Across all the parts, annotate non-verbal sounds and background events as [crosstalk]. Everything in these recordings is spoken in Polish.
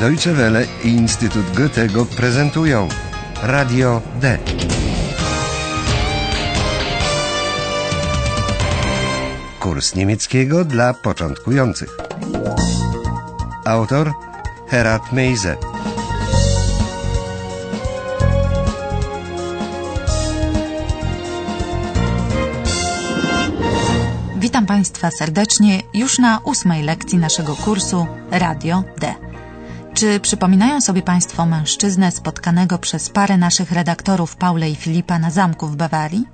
Deutsche Welle i Instytut Goethego prezentują Radio D. Kurs niemieckiego dla początkujących. Autor Herat Meise. Witam Państwa serdecznie już na ósmej lekcji naszego kursu Radio D. Czy przypominają sobie Państwo mężczyznę spotkanego przez parę naszych redaktorów Paulę i Filipa na zamku w Bawarii?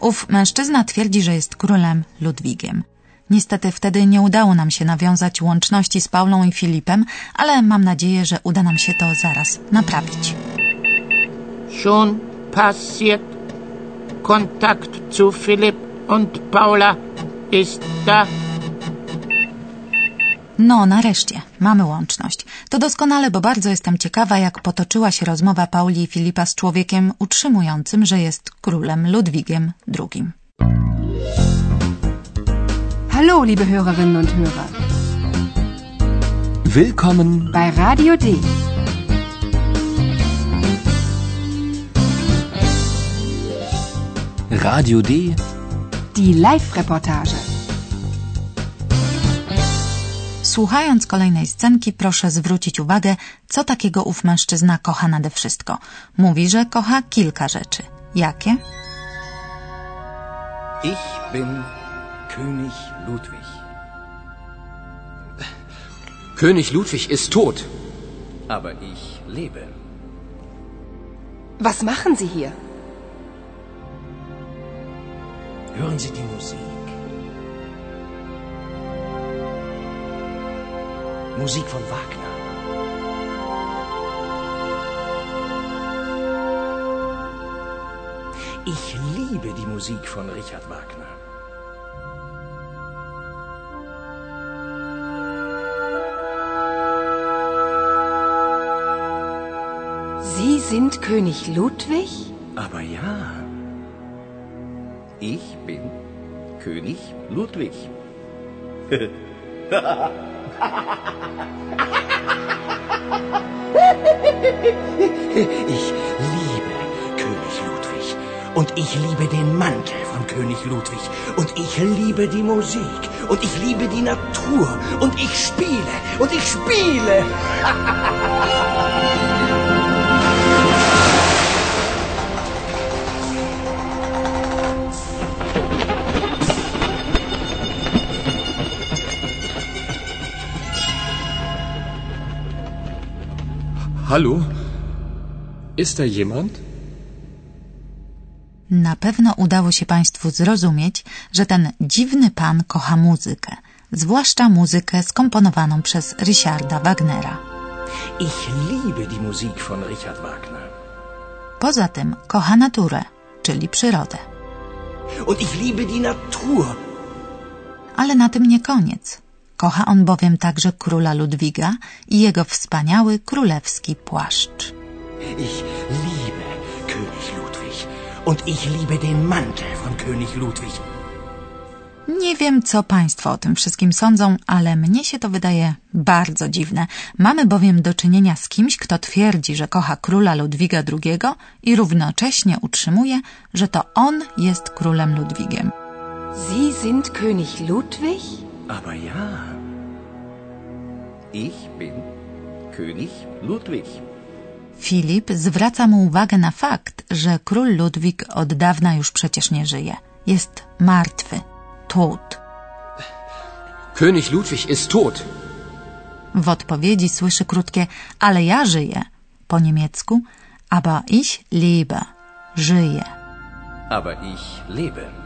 Ów mężczyzna twierdzi, że jest królem Ludwigiem. Niestety wtedy nie udało nam się nawiązać łączności z Paulą i Filipem, ale mam nadzieję, że uda nam się to zaraz naprawić. Schon passiert. Kontakt zu Philipp und Paula ist da. No, nareszcie, mamy łączność. To doskonale, bo bardzo jestem ciekawa, jak potoczyła się rozmowa Pauli i Filipa z człowiekiem utrzymującym, że jest królem Ludwigiem II. Hallo, liebe Hörerinnen und Hörer. Willkommen bei Radio D. Radio D. Die Live-Reportage. Słuchając kolejnej scenki, proszę zwrócić uwagę, co takiego ów mężczyzna kocha nade wszystko. Mówi, że kocha kilka rzeczy. Jakie? Ich bin König Ludwig. König Ludwig ist tot. Aber ich lebe. Was machen Sie hier? Hören Sie die Musik. Musik von Wagner. Ich liebe die Musik von Richard Wagner. Sie sind König Ludwig? Aber ja, ich bin König Ludwig. [laughs] [laughs] Ich liebe König Ludwig. Und ich liebe den Mantel von König Ludwig. Und ich liebe die Musik. Und ich liebe die Natur. Und ich spiele. Und ich spiele. [laughs] Hallo? Ist da jemand? Na pewno udało się Państwu zrozumieć, że ten dziwny pan kocha muzykę, zwłaszcza muzykę skomponowaną przez Richarda Wagnera. Ich liebe die Musik von Richard Wagner. Poza tym kocha naturę, czyli przyrodę. Und ich liebe die Natur. Ale na tym nie koniec. Kocha on bowiem także króla Ludwiga i jego wspaniały królewski płaszcz. Ich liebe König Ludwig. Und ich liebe den Mantel von König Ludwig. Nie wiem, co Państwo o tym wszystkim sądzą, ale mnie się to wydaje bardzo dziwne. Mamy bowiem do czynienia z kimś, kto twierdzi, że kocha króla Ludwiga II i równocześnie utrzymuje, że to on jest królem Ludwigiem. Sie sind König Ludwig? Aber ja, ich bin König Ludwig. Filip zwraca mu uwagę na fakt, że król Ludwik od dawna już przecież nie żyje. Jest martwy, tot. König Ludwig ist tot. W odpowiedzi słyszy krótkie ale ja żyję po niemiecku, aber ich lebe, żyję. Aber ich lebe.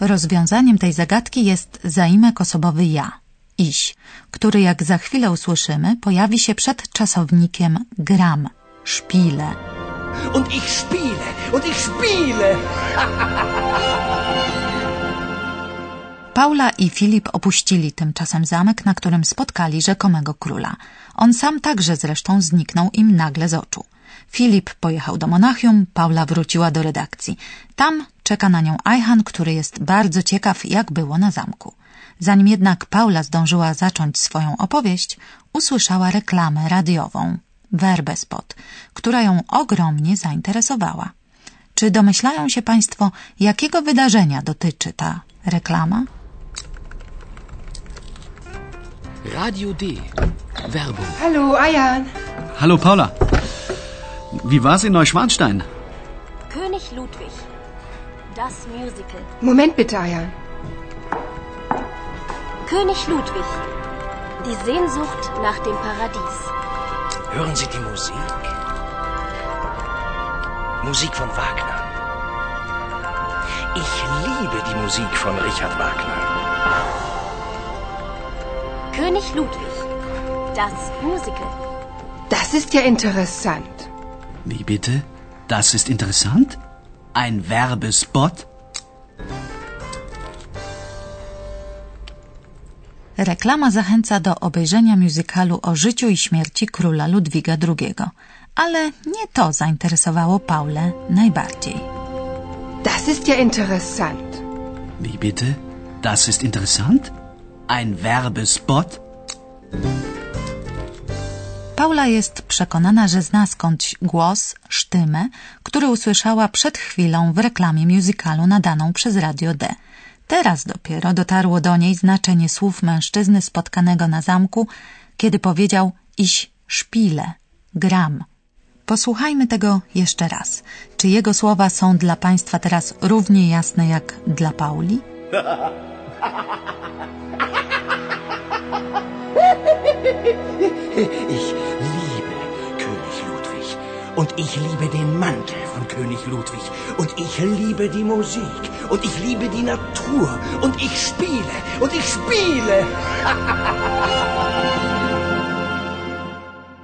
Rozwiązaniem tej zagadki jest zaimek osobowy ja, iś, który jak za chwilę usłyszymy, pojawi się przed czasownikiem gram, szpile. Und ich spiele. Und ich spiele. Paula i Filip opuścili tymczasem zamek, na którym spotkali rzekomego króla. On sam także zresztą zniknął im nagle z oczu. Filip pojechał do Monachium, Paula wróciła do redakcji. Tam czeka na nią Ajhan, który jest bardzo ciekaw, jak było na zamku. Zanim jednak Paula zdążyła zacząć swoją opowieść, usłyszała reklamę radiową, Werbespot, która ją ogromnie zainteresowała. Czy domyślają się Państwo, jakiego wydarzenia dotyczy ta reklama? Radio D. Werbung. Hallo, Ayan. Hallo Paula. Wie war's in Neuschwanstein? König Ludwig. Das Musical. Moment bitte, Ayan. König Ludwig. Die Sehnsucht nach dem Paradies. Hören Sie die Musik? Musik von Wagner. Ich liebe die Musik von Richard Wagner. König Ludwig. Das Musical. Das ist ja interessant. Wie bitte? Das ist interessant? Ein Werbespot? Reklama zachęca do obejrzenia musicalu o życiu i śmierci króla Ludwiga II, ale nie to zainteresowało Paulę najbardziej. Das ist ja interessant. Wie bitte? Das ist interessant? Ein Werbespot? Paula jest przekonana, że zna skądś głos, sztymę, który usłyszała przed chwilą w reklamie musicalu nadaną przez Radio D. Teraz dopiero dotarło do niej znaczenie słów mężczyzny spotkanego na zamku, kiedy powiedział iś szpile, gram. Posłuchajmy tego jeszcze raz. Czy jego słowa są dla Państwa teraz równie jasne jak dla Pauli? Ich. [laughs] Und ich liebe den Mantel von König Ludwig. Und ich liebe die Musik. Und ich liebe die Natur. Und ich spiele. Und ich spiele. [laughs]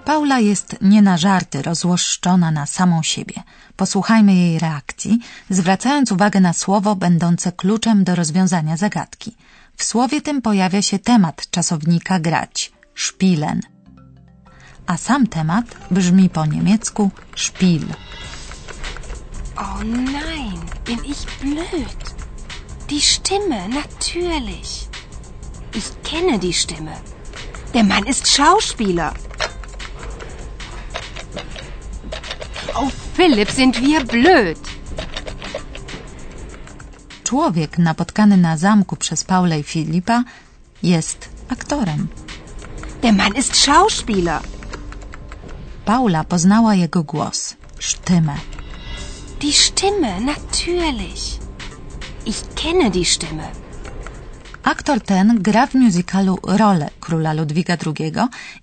Paula jest nie na żarty rozłoszczona na samą siebie. Posłuchajmy jej reakcji, zwracając uwagę na słowo będące kluczem do rozwiązania zagadki. W słowie tym pojawia się temat czasownika grać spielen. A sam temat brzmi po niemiecku Spiel. Oh nein, bin ich blöd. Die Stimme, natürlich. Ich kenne die Stimme. Der Mann ist Schauspieler. Oh, Philipp, sind wir blöd. Człowiek napotkany na zamku przez Paulę i Filipa jest aktorem. Der Mann ist Schauspieler. Paula poznała jego głos, sztymę. Die Stimme, natürlich. Ich kenne die Stimme. Aktor ten gra w musicalu rolę króla Ludwiga II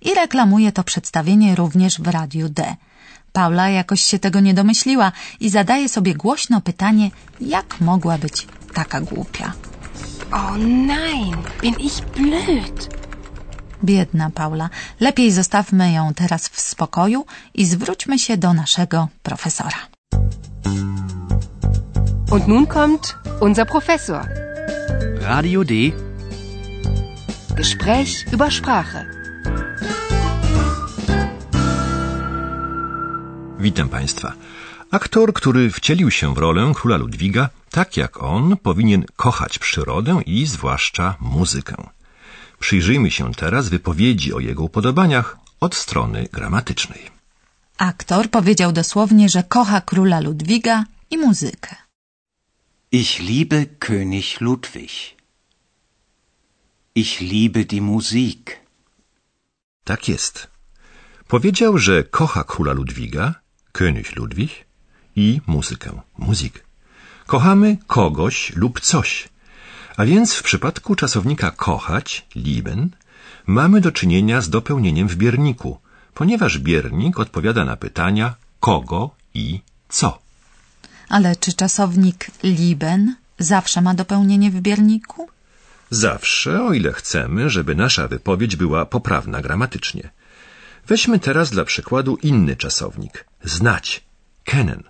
i reklamuje to przedstawienie również w Radiu D. Paula jakoś się tego nie domyśliła i zadaje sobie głośno pytanie, jak mogła być taka głupia. Oh nein, bin ich blöd. Biedna Paula. Lepiej zostawmy ją teraz w spokoju i zwróćmy się do naszego profesora. Und nun kommt unser Professor. Radio D. Gespräch über Sprache. Witam Państwa. Aktor, który wcielił się w rolę króla Ludwiga, tak jak on, powinien kochać przyrodę i zwłaszcza muzykę. Przyjrzyjmy się teraz wypowiedzi o jego upodobaniach od strony gramatycznej. Aktor powiedział dosłownie, że kocha króla Ludwiga i muzykę. Ich liebe König Ludwig. Ich liebe die Musik. Tak jest. Powiedział, że kocha króla Ludwiga, König Ludwig, i muzykę, Musik. Kochamy kogoś lub coś. A więc w przypadku czasownika kochać, lieben, mamy do czynienia z dopełnieniem w bierniku, ponieważ biernik odpowiada na pytania kogo i co. Ale czy czasownik lieben zawsze ma dopełnienie w bierniku? Zawsze, o ile chcemy, żeby nasza wypowiedź była poprawna gramatycznie. Weźmy teraz dla przykładu inny czasownik znać, kennen.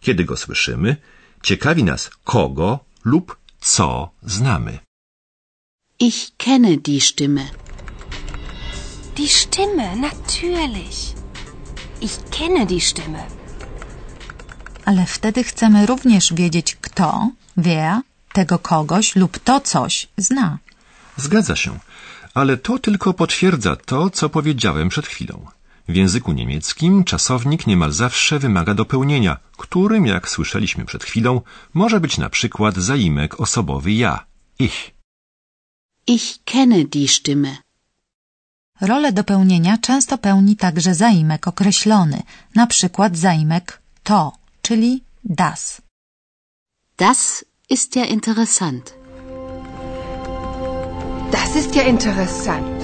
Kiedy go słyszymy, ciekawi nas kogo lub co znamy. Ich kenne die Stimme. Die Stimme, natürlich. Ich kenne die Stimme. Ale wtedy chcemy również wiedzieć, kto, wer, tego kogoś lub to coś zna. Zgadza się, ale to tylko potwierdza to, co powiedziałem przed chwilą. W języku niemieckim czasownik niemal zawsze wymaga dopełnienia, którym, jak słyszeliśmy przed chwilą, może być na przykład zaimek osobowy ja, ich. Ich kenne die Stimme. Rolę dopełnienia często pełni także zaimek określony, na przykład zaimek to, czyli das. Das ist ja interessant. Das ist ja interessant.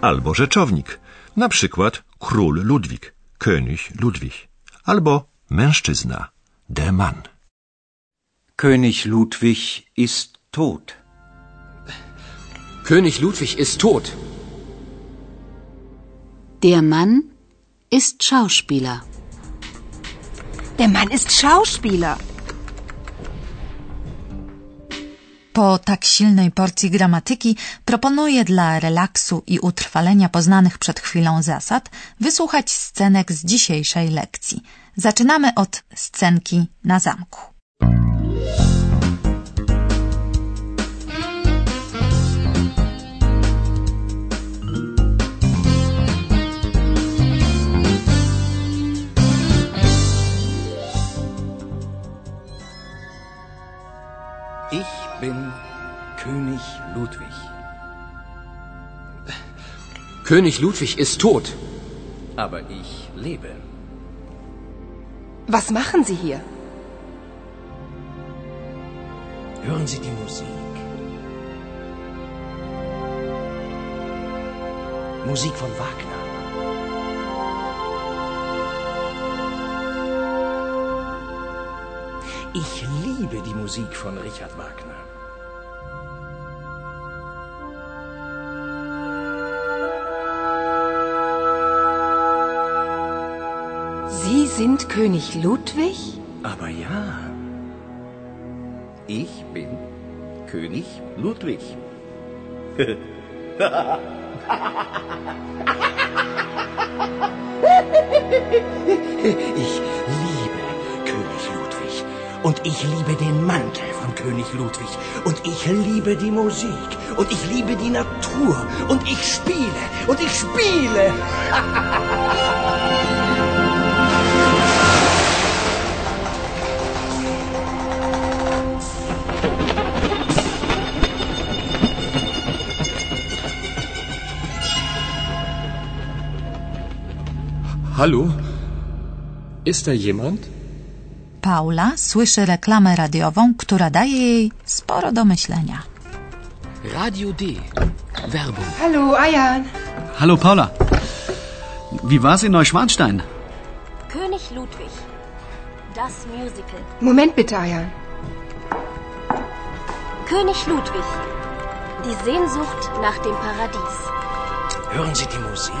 Albo rzeczownik, na przykład król Ludwik, König Ludwig. Albo mężczyzna, der Mann. König Ludwig ist tot. König Ludwig ist tot. Der Mann ist Schauspieler. Der Mann ist Schauspieler. Po tak silnej porcji gramatyki proponuję dla relaksu i utrwalenia poznanych przed chwilą zasad wysłuchać scenek z dzisiejszej lekcji. Zaczynamy od scenki na zamku. Ich bin König Ludwig. König Ludwig ist tot. Aber ich lebe. Was machen Sie hier? Hören Sie die Musik. Musik von Wagner. Ich liebe die Musik von Richard Wagner. Sie sind König Ludwig? Aber ja, ich bin König Ludwig. [laughs] Ich ich liebe den Mantel von König Ludwig. Und ich liebe die Musik. Und ich liebe die Natur. Und ich spiele. Und ich spiele. Hallo? Ist da jemand? Paula słyszy reklamę radiową, która daje jej sporo do myślenia. Radio D. Werbung. Hallo, Ayan. Hallo Paula. Wie war's in Neuschwanstein? König Ludwig. Das Musical. Moment bitte, Ayan. König Ludwig. Die Sehnsucht nach dem Paradies. Hören Sie die Musik.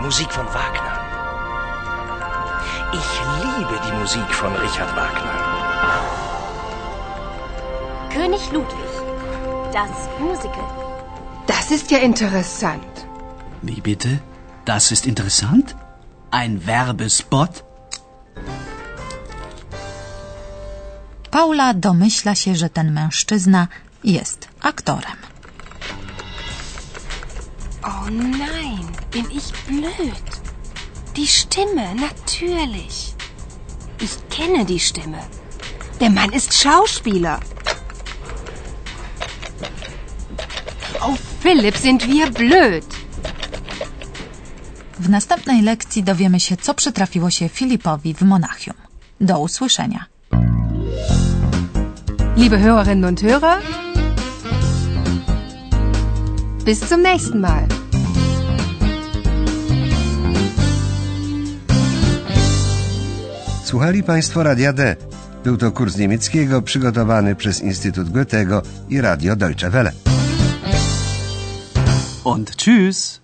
Musik von Wagner. Ich liebe die Musik von Richard Wagner. König Ludwig. Das Musical. Das ist ja interessant. Wie bitte? Das ist interessant? Ein Werbespot? Paula domyśla się, że ten mężczyzna jest aktorem. Oh nein, bin ich blöd. Die Stimme, natürlich. Ich kenne die Stimme. Der Mann ist Schauspieler. Oh, Philipp, sind wir blöd. W następnej lekcji dowiemy się, co przytrafiło się Filipowi w Monachium. Do usłyszenia. Liebe Hörerinnen und Hörer, bis zum nächsten Mal. Słuchali Państwo Radia D. Był to kurs niemieckiego przygotowany przez Instytut Goethego i Radio Deutsche Welle. Und tschüss.